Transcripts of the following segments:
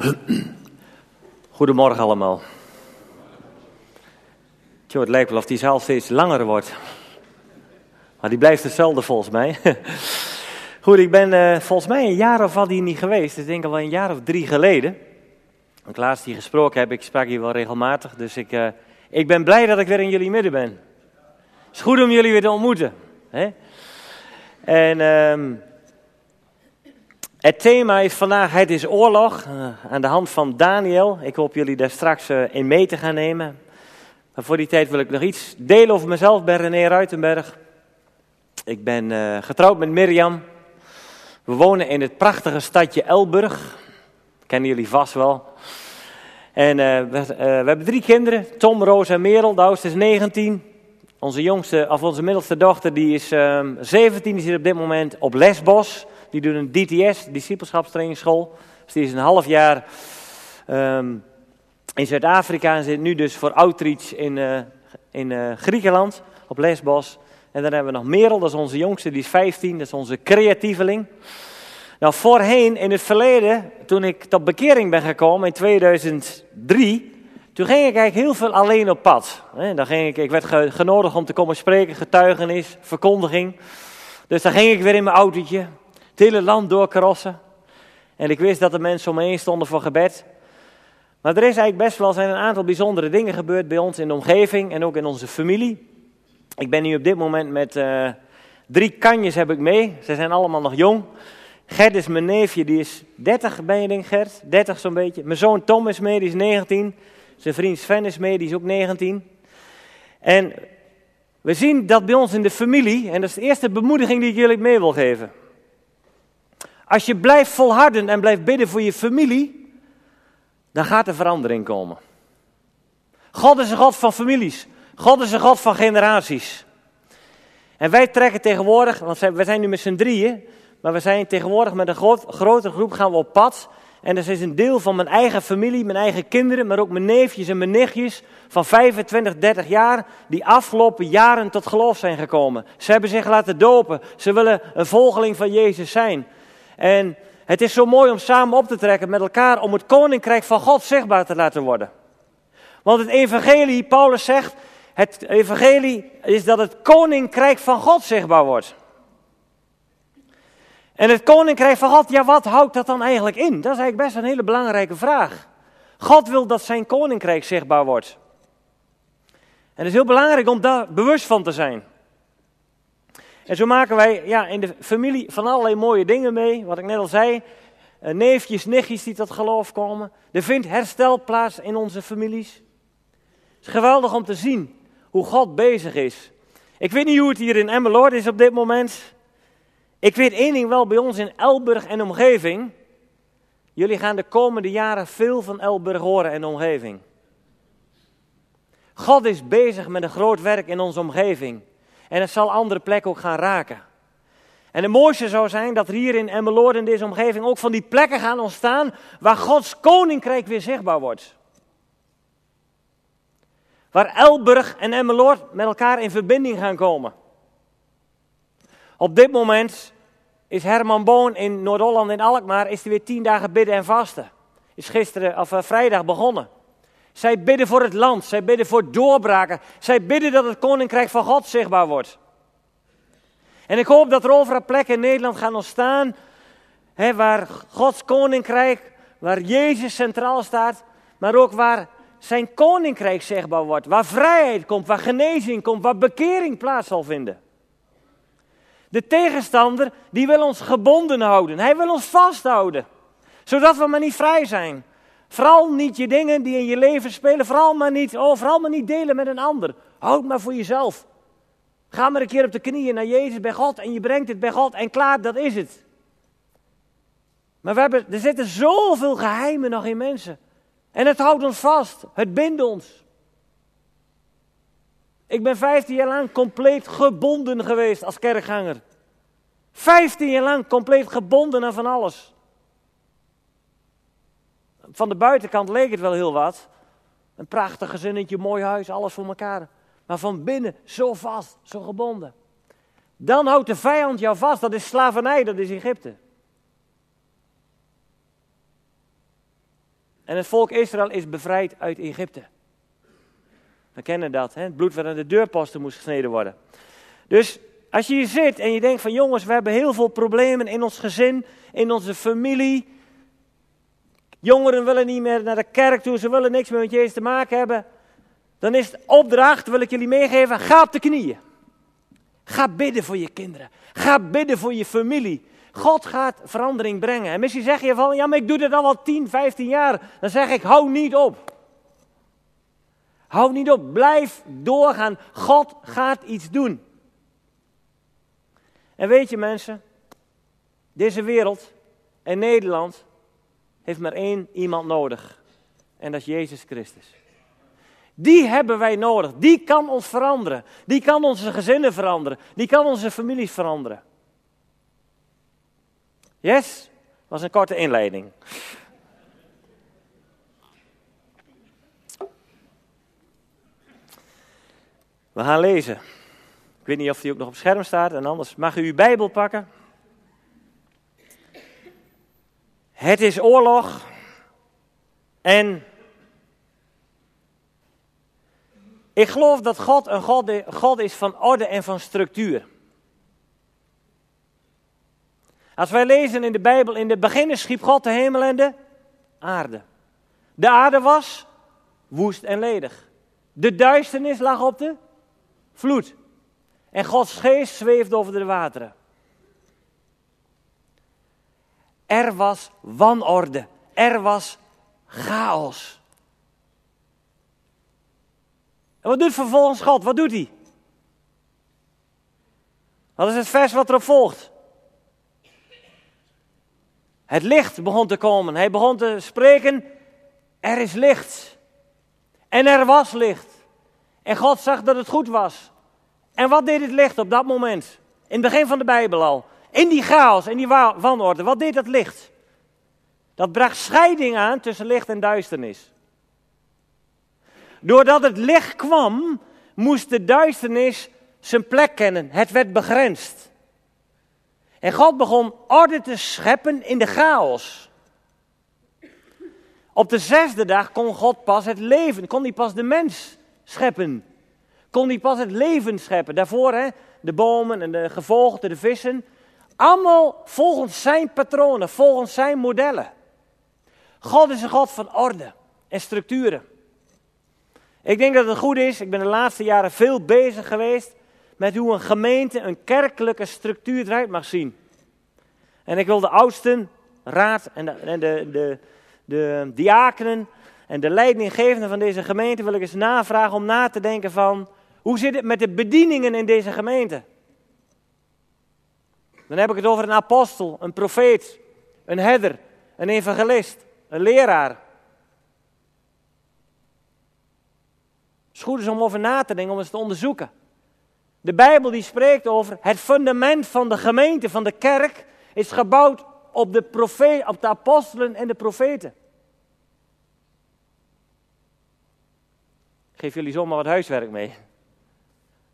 Goedemorgen allemaal. Tjo, het lijkt wel of die zaal steeds langer wordt. Maar die blijft hetzelfde volgens mij. Goed, ik ben uh, volgens mij een jaar of wat hier niet geweest. Ik denk al wel een jaar of drie geleden. Ik laatst hier gesproken heb, ik sprak hier wel regelmatig. Dus ik, uh, ik ben blij dat ik weer in jullie midden ben. Het is goed om jullie weer te ontmoeten. Hè? En uh, het thema is vandaag, het is oorlog. Uh, aan de hand van Daniel. Ik hoop jullie daar straks in mee te gaan nemen. Maar voor die tijd wil ik nog iets delen over mezelf. Ik René Ruitenberg. Ik ben getrouwd met Mirjam. We wonen in het prachtige stadje Elburg. Kennen jullie vast wel. En we, we, hebben drie kinderen, Tom, Roos en Merel. De oudste is 19. Onze jongste, of onze middelste dochter, die is uh, 17. Die zit op dit moment op Lesbos. Die doet een DTS, discipelschapstrainingsschool. Dus die is een half jaar um, in Zuid-Afrika en zit nu dus voor outreach in, uh, in uh, Griekenland, op Lesbos. En dan hebben we nog Merel, dat is onze jongste, die is 15, dat is onze creatieveling. Nou, voorheen, in het verleden, toen ik tot bekering ben gekomen in 2003, toen ging ik eigenlijk heel veel alleen op pad. Dan ging ik, ik werd genodigd om te komen spreken, getuigenis, verkondiging. Dus dan ging ik weer in mijn autootje, het hele land doorkrossen. En ik wist dat de mensen om me heen stonden voor gebed. Maar er is eigenlijk best wel zijn een aantal bijzondere dingen gebeurd bij ons in de omgeving en ook in onze familie. Ik ben nu op dit moment met uh, drie kanjes heb ik mee. Ze zijn allemaal nog jong. Gert is mijn neefje, die is 30 ben je denk Gert? 30 zo'n beetje. Mijn zoon Tom is mee, die is 19. Zijn vriend Sven is mee, die is ook 19. En we zien dat bij ons in de familie, en dat is de eerste bemoediging die ik jullie mee wil geven. Als je blijft volharden en blijft bidden voor je familie, dan gaat er verandering komen. God is een God van families. God is een God van generaties. En wij trekken tegenwoordig, want we zijn nu met z'n drieën, maar we zijn tegenwoordig met een grote groep gaan we op pad. En dat is een deel van mijn eigen familie, mijn eigen kinderen, maar ook mijn neefjes en mijn nichtjes van 25, 30 jaar, die afgelopen jaren tot geloof zijn gekomen. Ze hebben zich laten dopen. Ze willen een volgeling van Jezus zijn. En het is zo mooi om samen op te trekken met elkaar om het koninkrijk van God zichtbaar te laten worden. Want het evangelie, Paulus zegt, het evangelie is dat het koninkrijk van God zichtbaar wordt. En het koninkrijk van God, ja, wat houdt dat dan eigenlijk in? Dat is eigenlijk best een hele belangrijke vraag. God wil dat zijn koninkrijk zichtbaar wordt. En het is heel belangrijk om daar bewust van te zijn. En zo maken wij ja, in de familie van allerlei mooie dingen mee. Wat ik net al zei. Eh, neefjes, nichtjes die tot geloof komen. Er vindt herstel plaats in onze families. Het is geweldig om te zien hoe God bezig is. Ik weet niet hoe het hier in Emmeloord is op dit moment. Ik weet één ding wel bij ons in Elburg en omgeving. Jullie gaan de komende jaren veel van Elburg horen en omgeving. God is bezig met een groot werk in onze omgeving. En het zal andere plekken ook gaan raken. En het mooiste zou zijn dat er hier in Emmeloord in deze omgeving ook van die plekken gaan ontstaan waar Gods koninkrijk weer zichtbaar wordt. Waar Elburg en Emmeloord met elkaar in verbinding gaan komen. Op dit moment is Herman Boon in Noord-Holland in Alkmaar is er weer tien dagen bidden en vasten. Is gisteren of uh, vrijdag begonnen. Zij bidden voor het land, zij bidden voor doorbraken. Zij bidden dat het koninkrijk van God zichtbaar wordt. En ik hoop dat er overal plekken in Nederland gaan ontstaan hè, waar Gods koninkrijk, waar Jezus centraal staat, maar ook waar zijn koninkrijk zichtbaar wordt. Waar vrijheid komt, waar genezing komt, waar bekering plaats zal vinden. De tegenstander, die wil ons gebonden houden. Hij wil ons vasthouden. Zodat we maar niet vrij zijn. Vooral niet je dingen die in je leven spelen. Vooral maar niet, oh, maar niet delen met een ander. Houd maar voor jezelf. Ga maar een keer op de knieën naar Jezus bij God en je brengt het bij God en klaar, dat is het. Maar we hebben, er zitten zoveel geheimen nog in mensen. En het houdt ons vast. Het bindt ons. Ik ben 15 jaar lang compleet gebonden geweest als kerkganger. 15 jaar lang compleet gebonden aan van alles. Van de buitenkant leek het wel heel wat. Een prachtig gezinnetje, mooi huis, alles voor elkaar. Maar van binnen zo vast, zo gebonden. Dan houdt de vijand jou vast. Dat is slavernij, dat is Egypte. En het volk Israël is bevrijd uit Egypte. We kennen dat, hè? het bloed wat aan de deurposten moest gesneden worden. Dus als je hier zit en je denkt van jongens, we hebben heel veel problemen in ons gezin, in onze familie. Jongeren willen niet meer naar de kerk toe, ze willen niks meer met Jezus te maken hebben. Dan is de opdracht, wil ik jullie meegeven, ga op de knieën. Ga bidden voor je kinderen. Ga bidden voor je familie. God gaat verandering brengen. En misschien zeg je van, ja maar ik doe dit al wel 10, 15 jaar. Dan zeg ik, hou niet op. Hou niet op, blijf doorgaan. God gaat iets doen. En weet je mensen, deze wereld en Nederland heeft maar één iemand nodig. En dat is Jezus Christus. Die hebben wij nodig. Die kan ons veranderen. Die kan onze gezinnen veranderen. Die kan onze families veranderen. Yes? Was een korte inleiding. We gaan lezen. Ik weet niet of die ook nog op scherm staat en anders mag u uw Bijbel pakken. Het is oorlog en ik geloof dat God een God, God is van orde en van structuur. Als wij lezen in de Bijbel, in de beginnen schiep God de hemel en de aarde. De aarde was woest en ledig. De duisternis lag op de vloed. En Gods geest zweefde over de wateren. Er was wanorde. Er was chaos. En wat doet vervolgens God? Wat doet hij? Wat is het vers wat erop volgt? Het licht begon te komen. Hij begon te spreken. Er is licht. En er was licht. En God zag dat het goed was. En wat deed het licht op dat moment? In het begin van de Bijbel al. In die chaos, in die wanorde. Wat deed dat licht? Dat bracht scheiding aan tussen licht en duisternis. Doordat het licht kwam, moest de duisternis zijn plek kennen. Het werd begrensd. En God begon orde te scheppen in de chaos. Op de zesde dag kon God pas het leven, kon hij pas de mens scheppen kon hij pas het leven scheppen. Daarvoor hè, de bomen en de gevolgden, de vissen. Allemaal volgens zijn patronen, volgens zijn modellen. God is een God van orde en structuren. Ik denk dat het goed is, ik ben de laatste jaren veel bezig geweest met hoe een gemeente een kerkelijke structuur eruit mag zien. En ik wil de oudsten, raad en de, en de, de, de diakenen en de leidinggevenden van deze gemeente wil ik eens navragen om na te denken van hoe zit het met de bedieningen in deze gemeente? Dan heb ik het over een apostel, een profeet, een herder, een evangelist, een leraar. Het is goed om over na te denken, om eens te onderzoeken. De Bijbel die spreekt over het fundament van de gemeente, van de kerk, is gebouwd op de, profeet, op de apostelen en de profeten. Ik geef jullie zomaar wat huiswerk mee. Het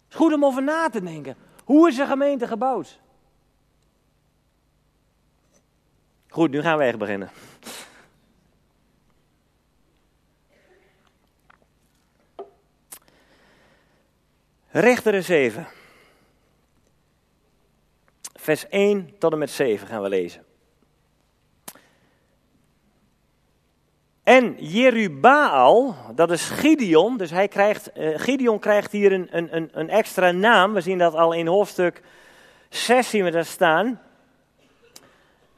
is goed om over na te denken. Hoe is een gemeente gebouwd? Goed, nu gaan we echt beginnen. Rechteren 7. Vers 1 tot en met 7 gaan we lezen. En Jerubaal, dat is Gideon, dus hij krijgt, uh, Gideon krijgt hier een, een, een extra naam. We zien dat al in hoofdstuk 6 zien staan.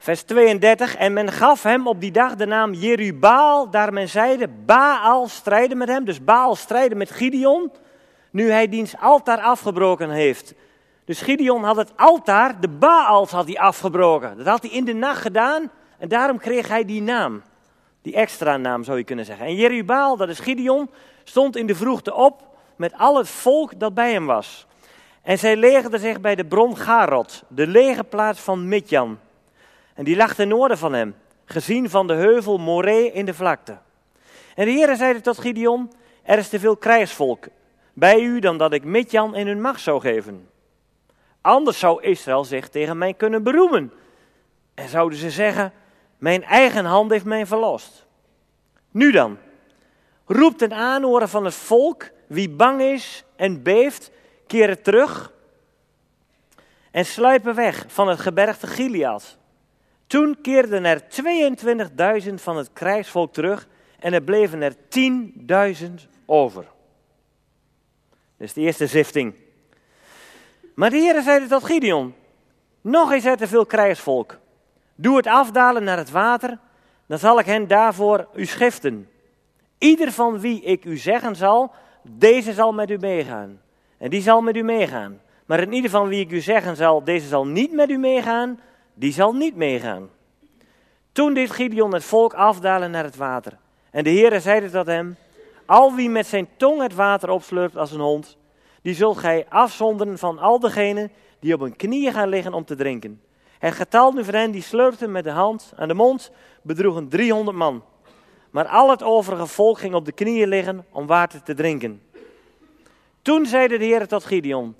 Vers 32, en men gaf hem op die dag de naam Jerubaal, daar men zeide, Baal strijden met hem. Dus Baal strijden met Gideon, nu hij diens altaar afgebroken heeft. Dus Gideon had het altaar, de Baals had hij afgebroken. Dat had hij in de nacht gedaan en daarom kreeg hij die naam. Die extra naam zou je kunnen zeggen. En Jerubaal, dat is Gideon, stond in de vroegte op met al het volk dat bij hem was. En zij legerden zich bij de bron Garot, de legerplaats van Midjan. En die lag ten noorden van hem, gezien van de heuvel Moree in de vlakte. En de heren zeiden tot Gideon, er is te veel krijgsvolk bij u dan dat ik Midjan in hun macht zou geven. Anders zou Israël zich tegen mij kunnen beroemen. En zouden ze zeggen, mijn eigen hand heeft mij verlost. Nu dan, roept ten aanhoren van het volk, wie bang is en beeft, keren terug en sluipen weg van het gebergte Gilead. Toen keerden er 22.000 van het krijgsvolk terug en er bleven er 10.000 over. Is de eerste zifting. Maar de Heer zeide tot Gideon, nog eens er te veel krijgsvolk. Doe het afdalen naar het water, dan zal ik hen daarvoor u schiften. Ieder van wie ik u zeggen zal, deze zal met u meegaan. En die zal met u meegaan. Maar in ieder van wie ik u zeggen zal, deze zal niet met u meegaan, die zal niet meegaan. Toen deed Gideon het volk afdalen naar het water. En de Heere zeide tot hem, al wie met zijn tong het water opslurpt als een hond, die zult gij afzonderen van al degenen die op hun knieën gaan liggen om te drinken. Het getal nu van hen die slurpten met de hand aan de mond bedroegen 300 man. Maar al het overige volk ging op de knieën liggen om water te drinken. Toen zeide de Heer tot Gideon,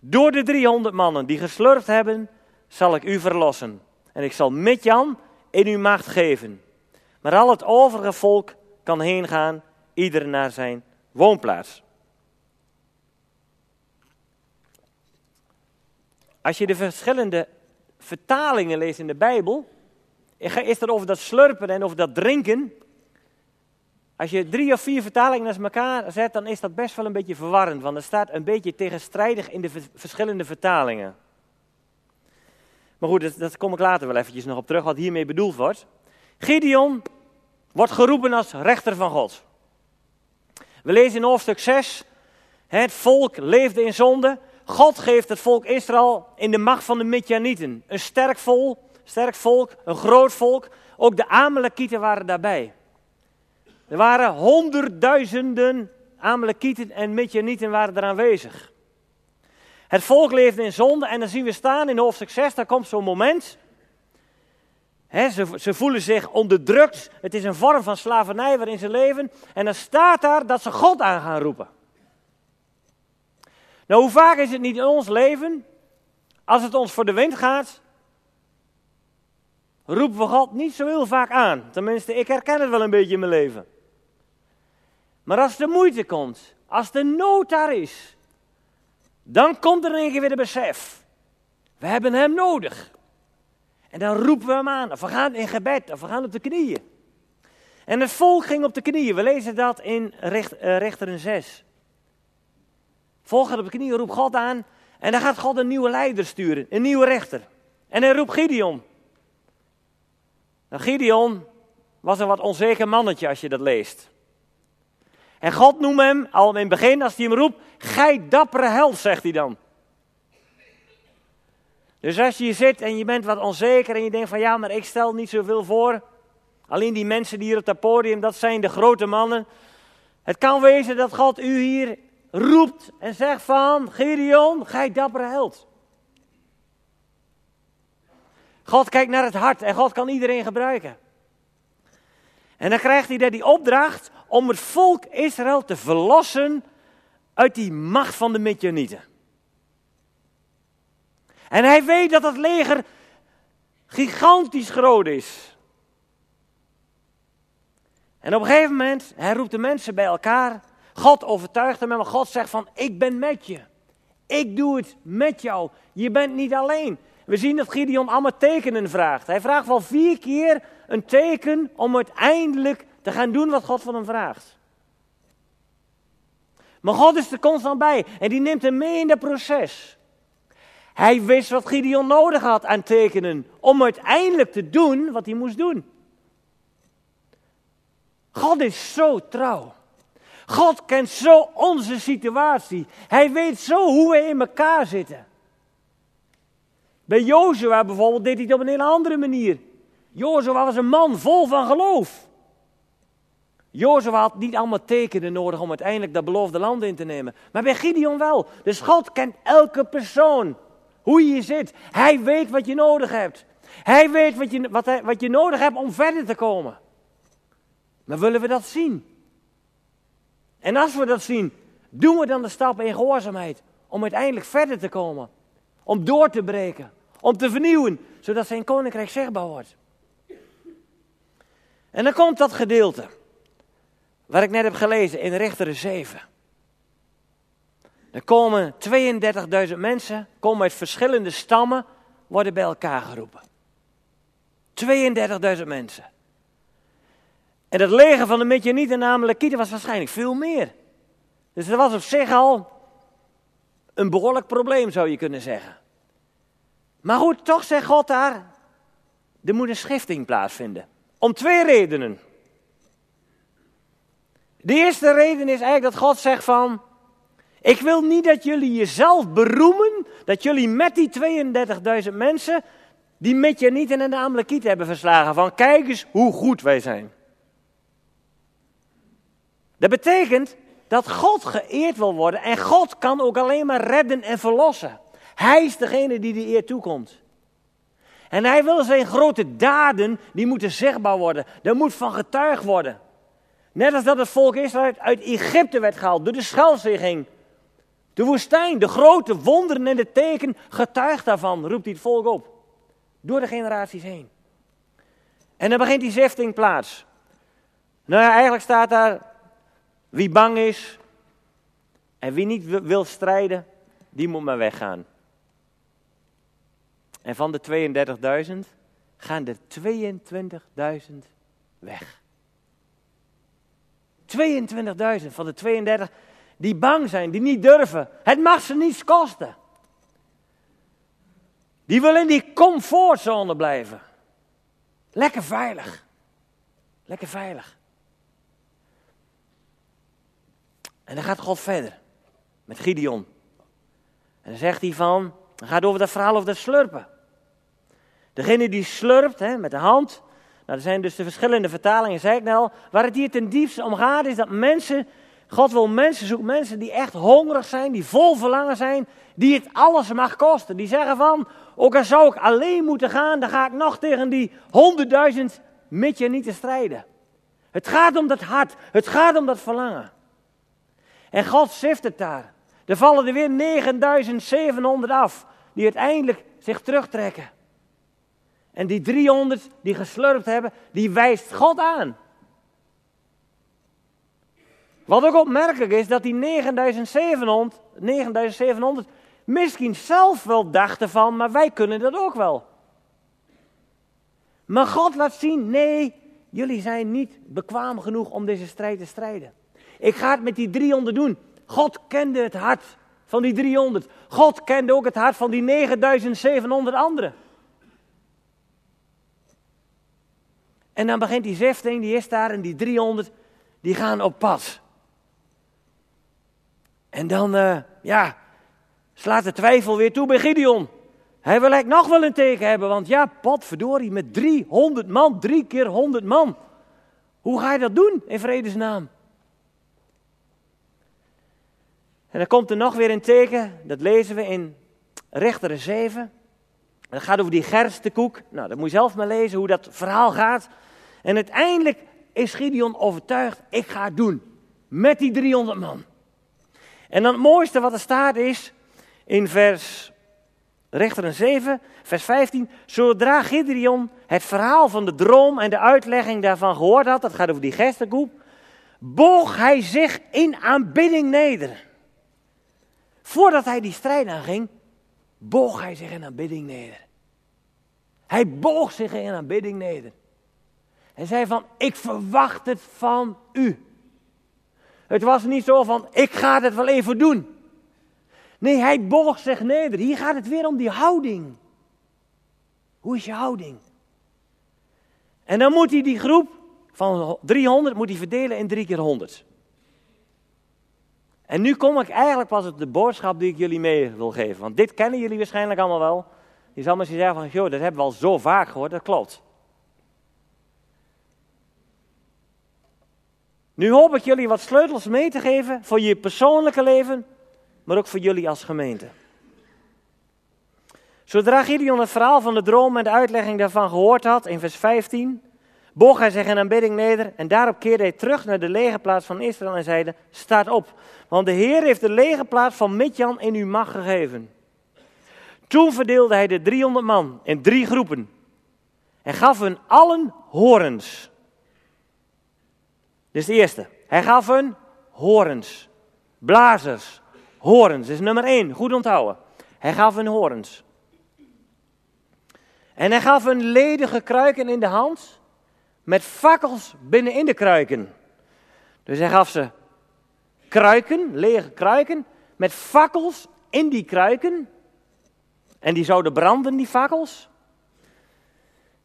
door de 300 mannen die geslurpt hebben, zal ik u verlossen. En ik zal met Jan in uw macht geven. Maar al het overige volk kan heen gaan, ieder naar zijn woonplaats. Als je de verschillende vertalingen leest in de Bijbel, is het over dat slurpen en over dat drinken. Als je drie of vier vertalingen naast elkaar zet, dan is dat best wel een beetje verwarrend, want er staat een beetje tegenstrijdig in de verschillende vertalingen. Maar goed, dat, kom ik later wel eventjes nog op terug, wat hiermee bedoeld wordt. Gideon wordt geroepen als rechter van God. We lezen in hoofdstuk 6, het volk leefde in zonde. God geeft het volk Israël in de macht van de Midjanieten. Een sterk volk, sterk volk, een groot volk. Ook de Amalekieten waren daarbij. Er waren honderdduizenden Amalekieten en Midjanieten waren er aanwezig. Het volk leefde in zonde en dan zien we staan in hoofdstuk 6, daar komt zo'n moment. ze, ze, voelen zich onderdrukt. Het is een vorm van slavernij waarin ze leven. En dan staat daar dat ze God aan gaan roepen. Nou, hoe vaak is het niet in ons leven, als het ons voor de wind gaat, roepen we God niet zo heel vaak aan. Tenminste, ik herken het wel een beetje in mijn leven. Maar als de moeite komt, als de nood daar is, dan komt er een keer weer de besef. We hebben hem nodig. En dan roepen we hem aan, of we gaan in gebed, of we gaan op de knieën. En het volk ging op de knieën. We lezen dat in Recht, uh, Rechteren 6. Volk op de knieën, roept God aan. En dan gaat God een nieuwe leider sturen, een nieuwe rechter. En hij roept Gideon. Nou, Gideon was een wat onzeker mannetje als je dat leest. En God noemt hem, al in het begin, als hij hem roept, gij dappere held, zegt hij dan. Dus als je hier zit en je bent wat onzeker en je denkt van ja, maar ik stel niet zoveel voor. Alleen die mensen die hier op dat podium, dat zijn de grote mannen. Het kan wezen dat God u hier roept en zegt van, Gideon, gij dappere held. God kijkt naar het hart en God kan iedereen gebruiken. En dan krijgt hij daar die opdracht om het volk Israël te verlossen uit die macht van de Midjanieten. En hij weet dat het leger gigantisch groot is. En op een gegeven moment, roept de mensen bij elkaar. God overtuigt hem en God zegt van, ik ben met je. Ik doe het met jou. Je bent niet alleen. We zien dat Gideon allemaal tekenen vraagt. Hij vraagt wel vier keer een teken om uiteindelijk te gaan doen wat God van hem vraagt. Maar God is er constant bij en die neemt hem mee in dat proces. Hij wist wat Gideon nodig had aan tekenen om uiteindelijk te doen wat hij moest doen. God is zo trouw. God kent zo onze situatie. Hij weet zo hoe we in elkaar zitten. Bij Jozua bijvoorbeeld deed hij het op een hele andere manier. Jozua was een man vol van geloof. Jozua had niet allemaal tekenen nodig om uiteindelijk dat beloofde land in te nemen. Maar bij Gideon wel. Dus God kent elke persoon. Hoe je zit. Hij weet wat je nodig hebt. Hij weet wat je, wat, hij, wat je nodig hebt om verder te komen. Maar willen we dat zien? En als we dat zien, doen we dan de stap in gehoorzaamheid om uiteindelijk verder te komen. Om door te breken. Om te vernieuwen, zodat zijn koninkrijk zichtbaar wordt. En dan komt dat gedeelte. Wat ik net heb gelezen in Richteren 7. Er komen 32.000 mensen, komen uit verschillende stammen, worden bij elkaar geroepen. 32.000 mensen. En het leger van de Midjanieten, namelijk Kieten, was waarschijnlijk veel meer. Dus dat was op zich al een behoorlijk probleem, zou je kunnen zeggen. Maar goed, toch zegt God daar, er moet een schifting plaatsvinden. Om twee redenen. De eerste reden is eigenlijk dat God zegt van, ik wil niet dat jullie jezelf beroemen, dat jullie met die 32.000 mensen, die met je niet in de Amalekiet hebben verslagen, van kijk eens hoe goed wij zijn. Dat betekent dat God geëerd wil worden en God kan ook alleen maar redden en verlossen. Hij is degene die de eer toekomt. En hij wil zijn grote daden, die moeten zichtbaar worden. Er moet van getuigd worden. Net als dat het volk Israël uit Egypte werd gehaald, door de Schelzee ging. De woestijn, de grote wonderen en de teken, getuigt daarvan, roept hij het volk op. Door de generaties heen. En dan begint die zifting plaats. Nou ja, eigenlijk staat daar, wie bang is en wie niet wil strijden, die moet maar weggaan. En van de 32.000 gaan er 22.000 weg. 22.000 van de 32 die bang zijn, die niet durven. Het mag ze niets kosten. Die willen in die comfortzone blijven. Lekker veilig. Lekker veilig. En dan gaat God verder met Gideon. En dan zegt hij van, dan gaat over dat verhaal over dat slurpen. Degene die slurpt hè, met de hand, nou, er zijn dus de verschillende vertalingen, zei ik nou Waar het hier ten diepste om gaat is dat mensen, God wil mensen zoeken, mensen die echt hongerig zijn, die vol verlangen zijn, die het alles mag kosten. Die zeggen van, ook al zou ik alleen moeten gaan, dan ga ik nog tegen die honderdduizend je niet te strijden. Het gaat om dat hart, het gaat om dat verlangen. En God zift het daar. Er vallen er weer 9700 af, die uiteindelijk zich terugtrekken. En die 300 die geslurpt hebben, die wijst God aan. Wat ook opmerkelijk is, dat die 9700, 9700 misschien zelf wel dachten van, maar wij kunnen dat ook wel. Maar God laat zien, nee, jullie zijn niet bekwaam genoeg om deze strijd te strijden. Ik ga het met die 300 doen. God kende het hart van die 300. God kende ook het hart van die 9700 anderen. En dan begint die 16, die is daar, en die 300, die gaan op pad. En dan, uh, ja, slaat de twijfel weer toe bij Gideon. Hij wil eigenlijk nog wel een teken hebben, want ja, potverdorie, met 300 man, drie keer 100 man. Hoe ga je dat doen in vredesnaam? En dan komt er nog weer een teken, dat lezen we in Rechteren 7. Dat gaat over die gerstekoek. Nou, dat moet je zelf maar lezen hoe dat verhaal gaat. En uiteindelijk is Gideon overtuigd, ik ga het doen. Met die 300 man. En dan het mooiste wat er staat is, in vers Rechteren 7, vers 15. Zodra Gideon het verhaal van de droom en de uitlegging daarvan gehoord had, dat gaat over die gerstekoek, boog hij zich in aanbidding neder. Voordat hij die strijd aanging, boog hij zich in aanbidding neder. Hij boog zich in aanbidding neder. En zei van, ik verwacht het van u. Het was niet zo van, ik ga het wel even doen. Nee, hij boog zich neder. Hier gaat het weer om die houding. Hoe is je houding? En dan moet hij die groep van 300 moet hij verdelen in drie keer 100. En nu kom ik eigenlijk pas op de boodschap die ik jullie mee wil geven. Want dit kennen jullie waarschijnlijk allemaal wel. Je zal misschien zeggen van, joh, dat hebben we al zo vaak gehoord. Dat klopt. Nu hoop ik jullie wat sleutels mee te geven voor je persoonlijke leven, maar ook voor jullie als gemeente. Zodra Gideon het verhaal van de droom en de uitlegging daarvan gehoord had, in vers 15, boog hij zich in aanbidding neder en daarop keerde hij terug naar de legerplaats van Israël en zeide, staat op, want de Heer heeft de legerplaats van Midjan in uw macht gegeven. Toen verdeelde hij de 300 man in drie groepen en gaf hun allen horens. Dus de eerste. Hij gaf hun horens. Blazers. Horens. Dat is nummer één. Goed onthouden. Hij gaf hun horens. En hij gaf hun ledige kruiken in de hand. Met fakkels binnenin de kruiken. Dus hij gaf ze kruiken, lege kruiken. Met fakkels in die kruiken. En die zouden branden, die fakkels.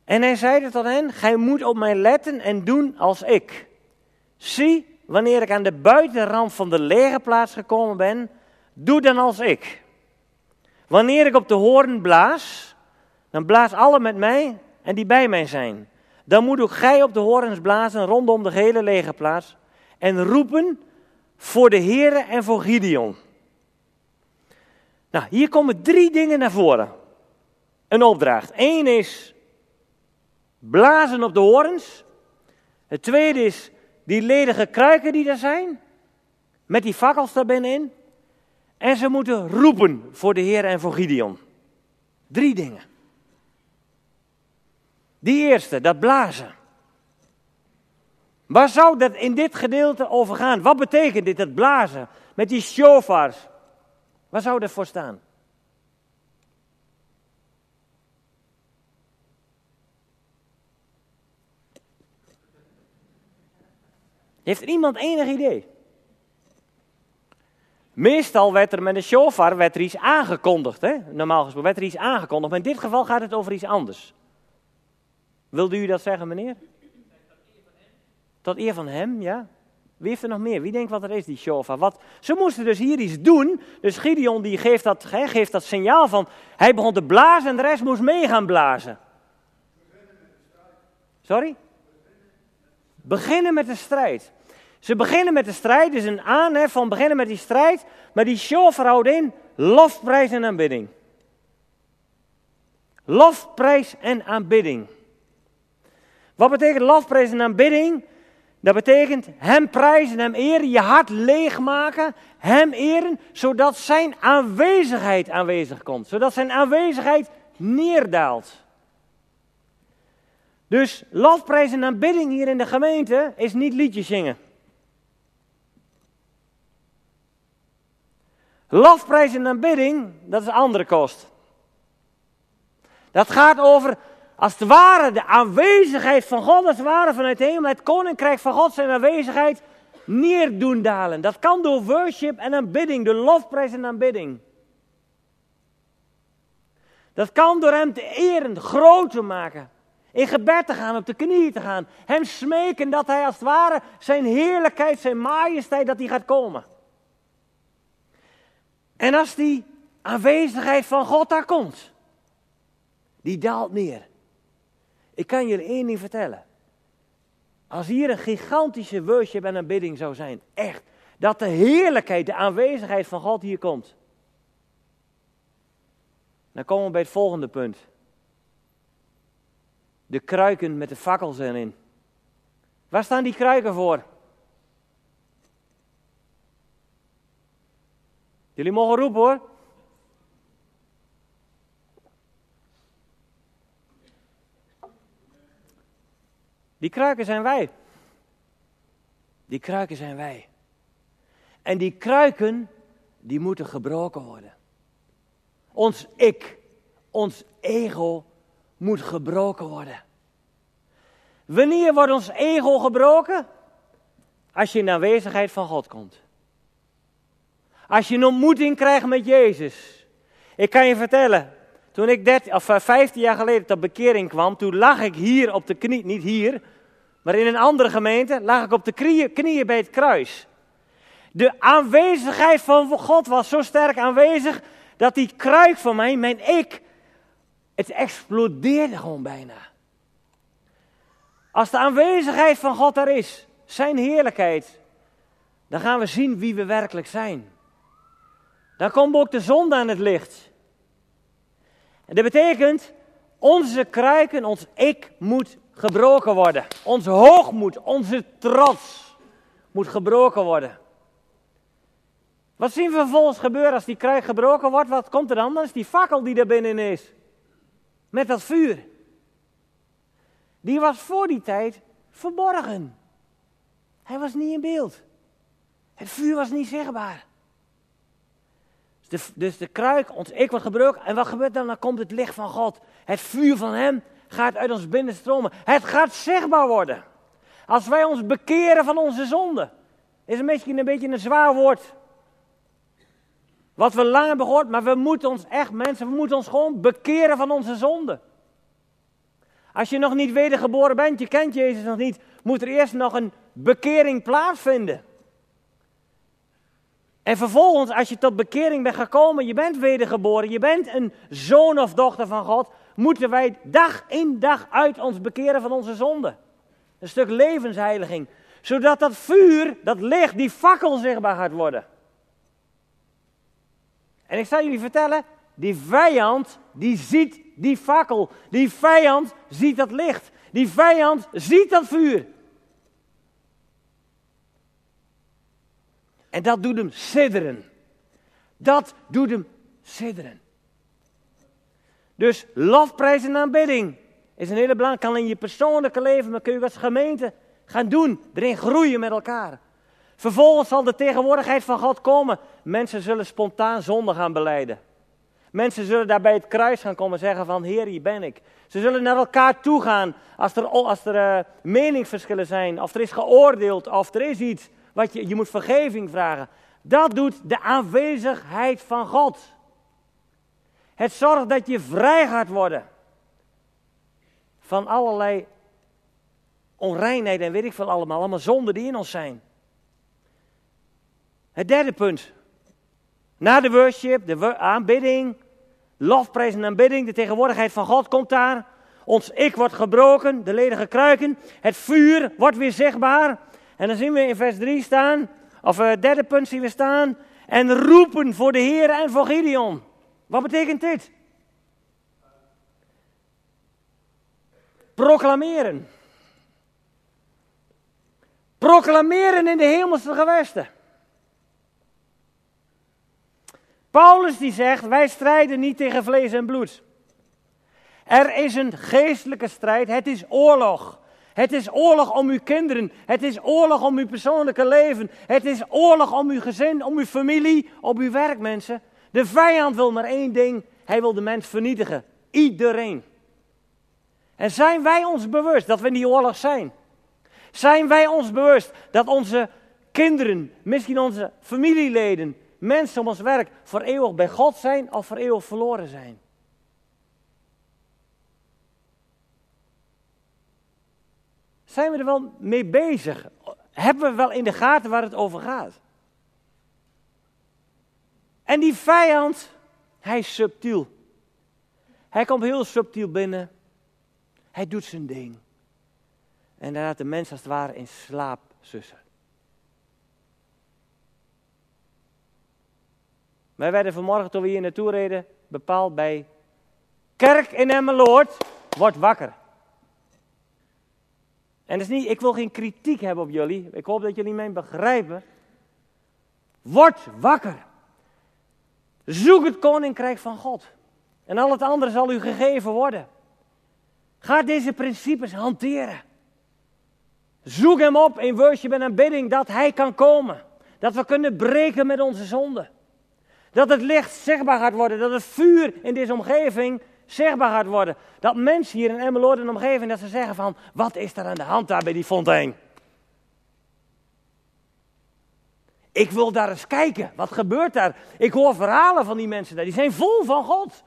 En hij zeide tot hen: Gij moet op mij letten en doen als ik. Zie, wanneer ik aan de buitenrand van de legerplaats gekomen ben, doe dan als ik. Wanneer ik op de hoorn blaas, dan blaas alle met mij en die bij mij zijn. Dan moet ook gij op de horens blazen rondom de gehele legerplaats en roepen voor de Here en voor Gideon. Nou, hier komen drie dingen naar voren. Een opdracht. Eén is blazen op de horens. Het tweede is die ledige kruiken die er zijn, met die fakkels daar binnenin. En ze moeten roepen voor de Heer en voor Gideon. Drie dingen. Die eerste, dat blazen. Waar zou dat in dit gedeelte over gaan? Wat betekent dit, dat blazen? Met die shofars. Waar zou dat voor staan? Heeft er iemand enig idee? Meestal werd er met een shofar werd er iets aangekondigd. Hè? Normaal gesproken werd er iets aangekondigd. Maar in dit geval gaat het over iets anders. Wilde u dat zeggen, meneer? Tot eer van hem, ja. Wie heeft er nog meer? Wie denkt wat er is, die shofar? Wat, ze moesten dus hier iets doen. Dus Gideon die geeft, dat, geeft dat signaal van... Hij begon te blazen en de rest moest mee gaan blazen. Sorry? Beginnen met de strijd. Ze beginnen met de strijd, dus een aanhef van beginnen met die strijd, maar die shofar houdt in lofprijs en aanbidding. Lofprijs en aanbidding. Wat betekent lofprijs en aanbidding? Dat betekent hem prijzen, hem eren, je hart leegmaken, hem eren, zodat zijn aanwezigheid aanwezig komt. Zodat zijn aanwezigheid neerdaalt. Dus lofprijs en aanbidding hier in de gemeente is niet liedjes zingen. Lofprijs en aanbidding, dat is andere kost. Dat gaat over, als het ware, de aanwezigheid van God, als het ware vanuit de hemel, het koninkrijk van God, zijn aanwezigheid neer doen dalen. Dat kan door worship en aanbidding, door lofprijs en aanbidding. Dat kan door hem te eren, groot te maken. In gebed te gaan, op de knieën te gaan. Hem smeken dat hij als het ware zijn heerlijkheid, zijn majesteit, dat hij gaat komen. En als die aanwezigheid van God daar komt, die daalt neer. Ik kan je één ding vertellen. Als hier een gigantische worship en aanbidding zou zijn, echt, dat de heerlijkheid, de aanwezigheid van God hier komt. Dan komen we bij het volgende punt. De kruiken met de fakkels erin. Waar staan die kruiken voor? Jullie mogen roepen hoor. Die kruiken zijn wij. Die kruiken zijn wij. En die kruiken, die moeten gebroken worden. Ons ik, ons ego moet gebroken worden. Wanneer wordt ons ego gebroken? Als je in de aanwezigheid van God komt. Als je een ontmoeting krijgt met Jezus. Ik kan je vertellen, toen ik 13, of 15 eh, jaar geleden tot bekering kwam, toen lag ik hier op de knie, niet hier, maar in een andere gemeente, lag ik op de knieën, bij het kruis. De aanwezigheid van God was zo sterk aanwezig, dat die kruik van mij, mijn ik, het explodeerde gewoon bijna. Als de aanwezigheid van God er is, zijn heerlijkheid, dan gaan we zien wie we werkelijk zijn. Dan komt ook de zonde aan het licht. En dat betekent, onze kruiken, ons ik moet gebroken worden. Onze hoogmoed, onze trots moet gebroken worden. Wat zien we vervolgens gebeuren als die kruik gebroken wordt? Wat komt er dan? Dan is die fakkel die er binnen is. Met dat vuur. Die was voor die tijd verborgen. Hij was niet in beeld. Het vuur was niet zichtbaar. Dus de, dus de kruik, ons ik wordt gebroken. En wat gebeurt dan? Dan komt het licht van God. Het vuur van Hem gaat uit ons binnen stromen. Het gaat zichtbaar worden. Als wij ons bekeren van onze zonde. Is misschien een beetje een zwaar woord. Wat we lang hebben gehoord, maar we moeten ons echt, mensen, we moeten ons gewoon bekeren van onze zonde. Als je nog niet wedergeboren bent, je kent Jezus nog niet, moet er eerst nog een bekering plaatsvinden. En vervolgens, als je tot bekering bent gekomen, je bent wedergeboren, je bent een zoon of dochter van God, moeten wij dag in dag uit ons bekeren van onze zonde. Een stuk levensheiliging. Zodat dat vuur, dat licht, die fakkel zichtbaar gaat worden. En ik zal jullie vertellen, die vijand, die ziet die fakkel. Die vijand ziet dat licht. Die vijand ziet dat vuur. En dat doet hem sidderen. Dat doet hem sidderen. Dus lofprijs en aanbidding is een hele belangrijke. Kan in je persoonlijke leven, maar kun je als gemeente gaan doen. Erin groeien met elkaar. Vervolgens zal de tegenwoordigheid van God komen. Mensen zullen spontaan zonde gaan beleiden. Mensen zullen daar bij het kruis gaan komen en zeggen van, Heer, hier ben ik. Ze zullen naar elkaar toe gaan als er, als er uh, meningsverschillen zijn, of er is geoordeeld, of er is iets wat je, je moet vergeving vragen. Dat doet de aanwezigheid van God. Het zorgt dat je vrij gaat worden van allerlei onreinheid en weet ik veel allemaal, allemaal zonden die in ons zijn. Het derde punt. Na de worship, de aanbidding, lofprijs en aanbidding, de tegenwoordigheid van God komt daar. Ons ik wordt gebroken, de ledige kruiken. Het vuur wordt weer zichtbaar. En dan zien we in vers 3 staan, of het derde punt zien we staan. En roepen voor de Heer en voor Gideon. Wat betekent dit? Proclameren. Proclameren in de hemelse gewesten. Paulus die zegt, wij strijden niet tegen vlees en bloed. Er is een geestelijke strijd, het is oorlog. Het is oorlog om uw kinderen, het is oorlog om uw persoonlijke leven, het is oorlog om uw gezin, om uw familie, om uw werk, mensen. De vijand wil maar één ding, hij wil de mens vernietigen. Iedereen. En zijn wij ons bewust dat we in die oorlog zijn? Zijn wij ons bewust dat onze kinderen, misschien onze familieleden, mensen om ons werk voor eeuwig bij God zijn of voor eeuwig verloren zijn. Zijn we er wel mee bezig? Hebben we wel in de gaten waar het over gaat? En die vijand, hij is subtiel. Hij komt heel subtiel binnen. Hij doet zijn ding. En laat de mens als het ware in slaap sussen. Wij werden vanmorgen toen we hier naartoe reden bepaald bij Kerk in Emmeloord. Word wakker. En dat is niet, ik wil geen kritiek hebben op jullie. Ik hoop dat jullie mij begrijpen. Word wakker. Zoek het koninkrijk van God. En al het andere zal u gegeven worden. Ga deze principes hanteren. Zoek hem op in worship en aanbidding dat hij kan komen. Dat we kunnen breken met onze zonden. Dat het licht zichtbaar gaat worden. Dat het vuur in deze omgeving zichtbaar gaat worden. Dat mensen hier in Emmeloord en omgeving, dat ze zeggen van, wat is er aan de hand daar bij die fontein? Ik wil daar eens kijken. Wat gebeurt daar? Ik hoor verhalen van die mensen daar. Die zijn vol van God.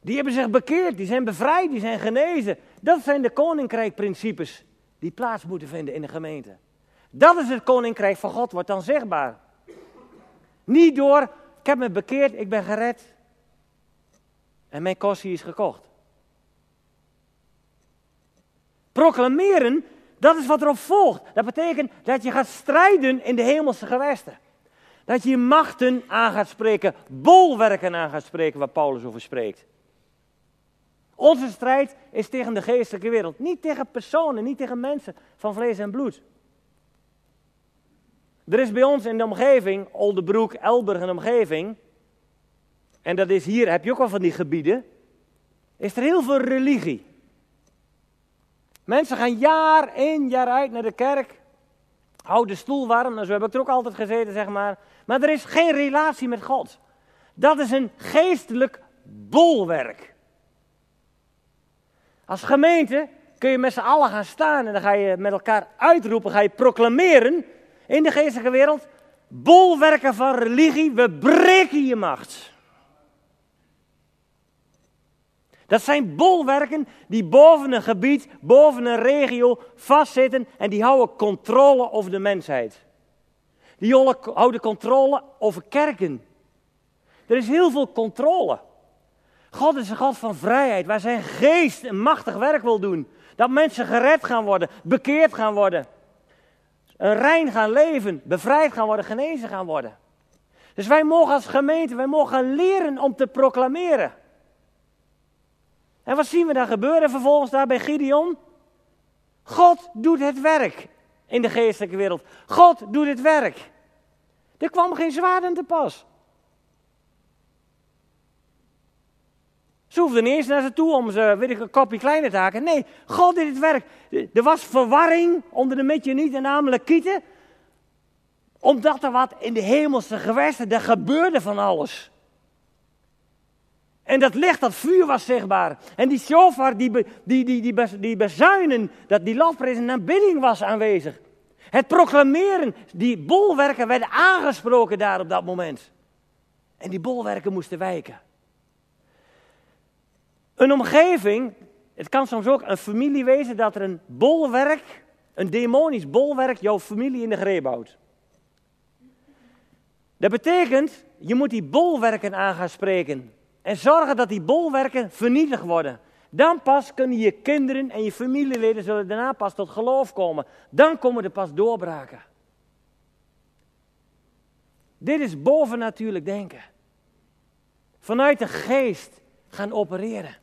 Die hebben zich bekeerd, die zijn bevrijd, die zijn genezen. Dat zijn de koninkrijkprincipes die plaats moeten vinden in de gemeente. Dat is het koninkrijk van God, wordt dan zichtbaar. Niet door, ik heb me bekeerd, ik ben gered. En mijn kostie is gekocht. Proclameren, dat is wat erop volgt. Dat betekent dat je gaat strijden in de hemelse gewesten. Dat je machten aan gaat spreken, bolwerken aan gaat spreken, waar Paulus over spreekt. Onze strijd is tegen de geestelijke wereld. Niet tegen personen, niet tegen mensen van vlees en bloed. Er is bij ons in de omgeving, Oldebroek, Elburg en omgeving, en dat is hier, heb je ook al van die gebieden, is er heel veel religie. Mensen gaan jaar in, jaar uit naar de kerk. Houd de stoel warm, en zo heb ik er ook altijd gezeten, zeg maar. Maar er is geen relatie met God. Dat is een geestelijk bolwerk. Als gemeente kun je met z'n allen gaan staan en dan ga je met elkaar uitroepen, ga je proclameren in de geestelijke wereld. Bolwerken van religie, we breken je macht. Dat zijn bolwerken die boven een gebied, boven een regio vastzitten en die houden controle over de mensheid. Die houden controle over kerken. Er is heel veel controle. God is een God van vrijheid, waar zijn geest een machtig werk wil doen. Dat mensen gered gaan worden, bekeerd gaan worden. Een rein gaan leven, bevrijd gaan worden, genezen gaan worden. Dus wij mogen als gemeente, wij mogen leren om te proclameren. En wat zien we dan gebeuren vervolgens daar bij Gideon? God doet het werk in de geestelijke wereld. God doet het werk. Er kwam geen zwaard aan te pas. Ze hoefden niet eens naar ze toe om ze, weet ik, een kopje kleiner te haken. Nee, God deed het werk. Er was verwarring onder de Midjanieten, namelijk Kieten. Omdat er wat in de hemelse gewesten, er gebeurde van alles. En dat licht, dat vuur was zichtbaar. En die shofar, die, die, die, die, die bezuinen, dat die lofprijs en aanbidding was aanwezig. Het proclameren, die bolwerken werden aangesproken daar op dat moment. En die bolwerken moesten wijken. Een omgeving, het kan soms ook een familie wezen dat er een bolwerk, een demonisch bolwerk, jouw familie in de greep houdt. Dat betekent, je moet die bolwerken aan gaan spreken. En zorgen dat die bolwerken vernietigd worden. Dan pas kunnen je kinderen en je familieleden zullen daarna pas tot geloof komen. Dan komen er pas doorbraken. Dit is bovennatuurlijk denken. Vanuit de geest gaan opereren.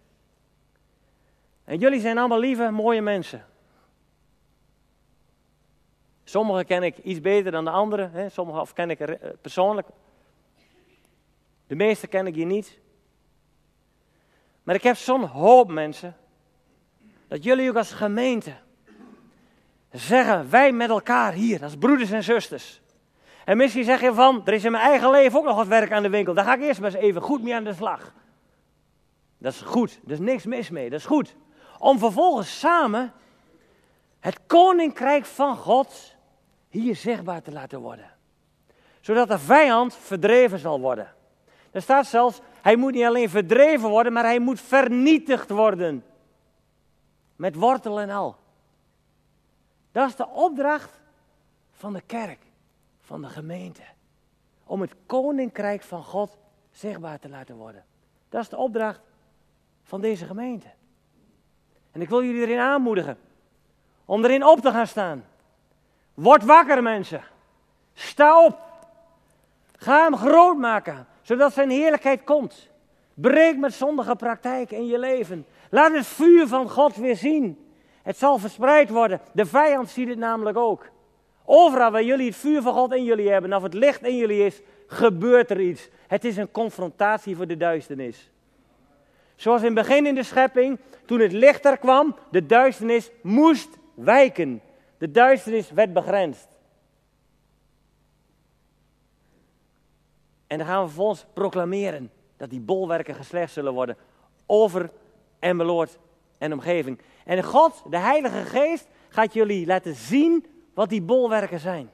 En jullie zijn allemaal lieve, mooie mensen. Sommigen ken ik iets beter dan de anderen. Sommigen ken ik eh, persoonlijk. De meeste ken ik je niet. Maar ik heb zo'n hoop mensen. Dat jullie ook als gemeente zeggen, wij met elkaar hier, als broeders en zusters. En misschien zeg je van, er is in mijn eigen leven ook nog wat werk aan de winkel. Daar ga ik eerst maar eens even goed mee aan de slag. Dat is goed, er is niks mis mee, dat is goed. Om vervolgens samen het koninkrijk van God hier zichtbaar te laten worden. Zodat de vijand verdreven zal worden. Er staat zelfs, hij moet niet alleen verdreven worden, maar hij moet vernietigd worden. Met wortel en al. Dat is de opdracht van de kerk, van de gemeente. Om het koninkrijk van God zichtbaar te laten worden. Dat is de opdracht van deze gemeente. En ik wil jullie erin aanmoedigen om erin op te gaan staan. Word wakker, mensen. Sta op. Ga hem groot maken zodat zijn heerlijkheid komt. Breek met zondige praktijk in je leven. Laat het vuur van God weer zien. Het zal verspreid worden. De vijand ziet het namelijk ook. Overal waar jullie het vuur van God in jullie hebben, of het licht in jullie is, gebeurt er iets. Het is een confrontatie voor de duisternis. Zoals in het begin in de schepping, toen het licht er kwam, de duisternis moest wijken. De duisternis werd begrensd. En dan gaan we vervolgens proclameren dat die bolwerken geslecht zullen worden over Emmeloord en omgeving. En God, de Heilige Geest, gaat jullie laten zien wat die bolwerken zijn.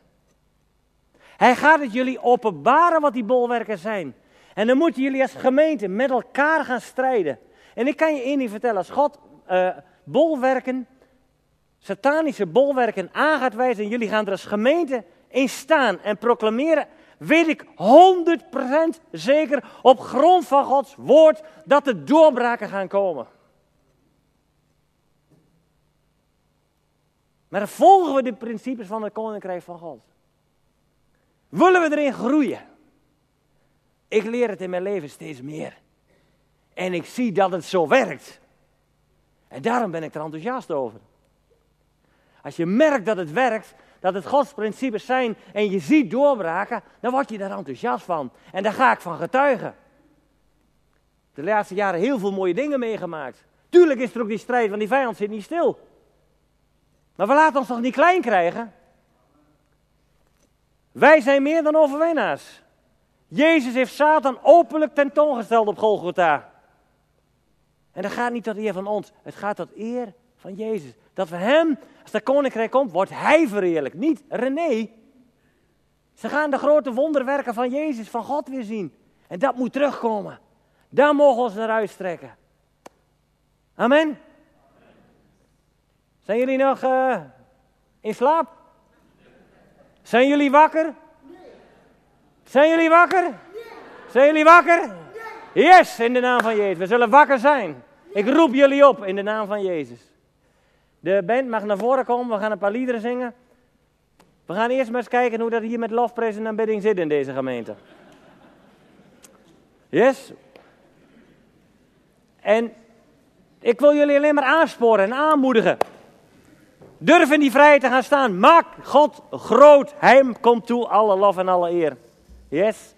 Hij gaat het jullie openbaren wat die bolwerken zijn. En dan moeten jullie als gemeente met elkaar gaan strijden. En ik kan je één ding vertellen, als God uh, bolwerken, satanische bolwerken aan gaat wijzen en jullie gaan er als gemeente in staan en proclameren weet ik 100% zeker op grond van Gods woord dat er doorbraken gaan komen. Maar volgen we de principes van het koninkrijk van God. Willen we erin groeien? Ik leer het in mijn leven steeds meer. En ik zie dat het zo werkt. En daarom ben ik er enthousiast over. Als je merkt dat het werkt, dat het Gods principes zijn en je ziet doorbraken, dan word je daar enthousiast van. En daar ga ik van getuigen. De laatste jaren heel veel mooie dingen meegemaakt. Tuurlijk is er ook die strijd, want die vijand zit niet stil. Maar we laten ons toch niet klein krijgen? Wij zijn meer dan overwinnaars. Jezus heeft Satan openlijk tentoongesteld op Golgotha. En dat gaat niet tot eer van ons, het gaat tot eer van Jezus. Dat we hem, als de koninkrijk komt, wordt hij verheerlijk, niet René. Ze gaan de grote wonderwerken van Jezus, van God weer zien. En dat moet terugkomen. Daar mogen we ons naar uitstrekken. Amen. Zijn jullie nog uh, in slaap? Zijn jullie wakker? Zijn jullie wakker? Zijn jullie wakker? Yes, in de naam van Jezus. We zullen wakker zijn. Ik roep jullie op in de naam van Jezus. De band mag naar voren komen, we gaan een paar liederen zingen. We gaan eerst maar eens kijken hoe dat hier met lofprijs en aanbidding zit in deze gemeente. Yes? En ik wil jullie alleen maar aansporen en aanmoedigen. Durf in die vrijheid te gaan staan. Maak God groot. Hij komt toe alle lof en alle eer. Yes?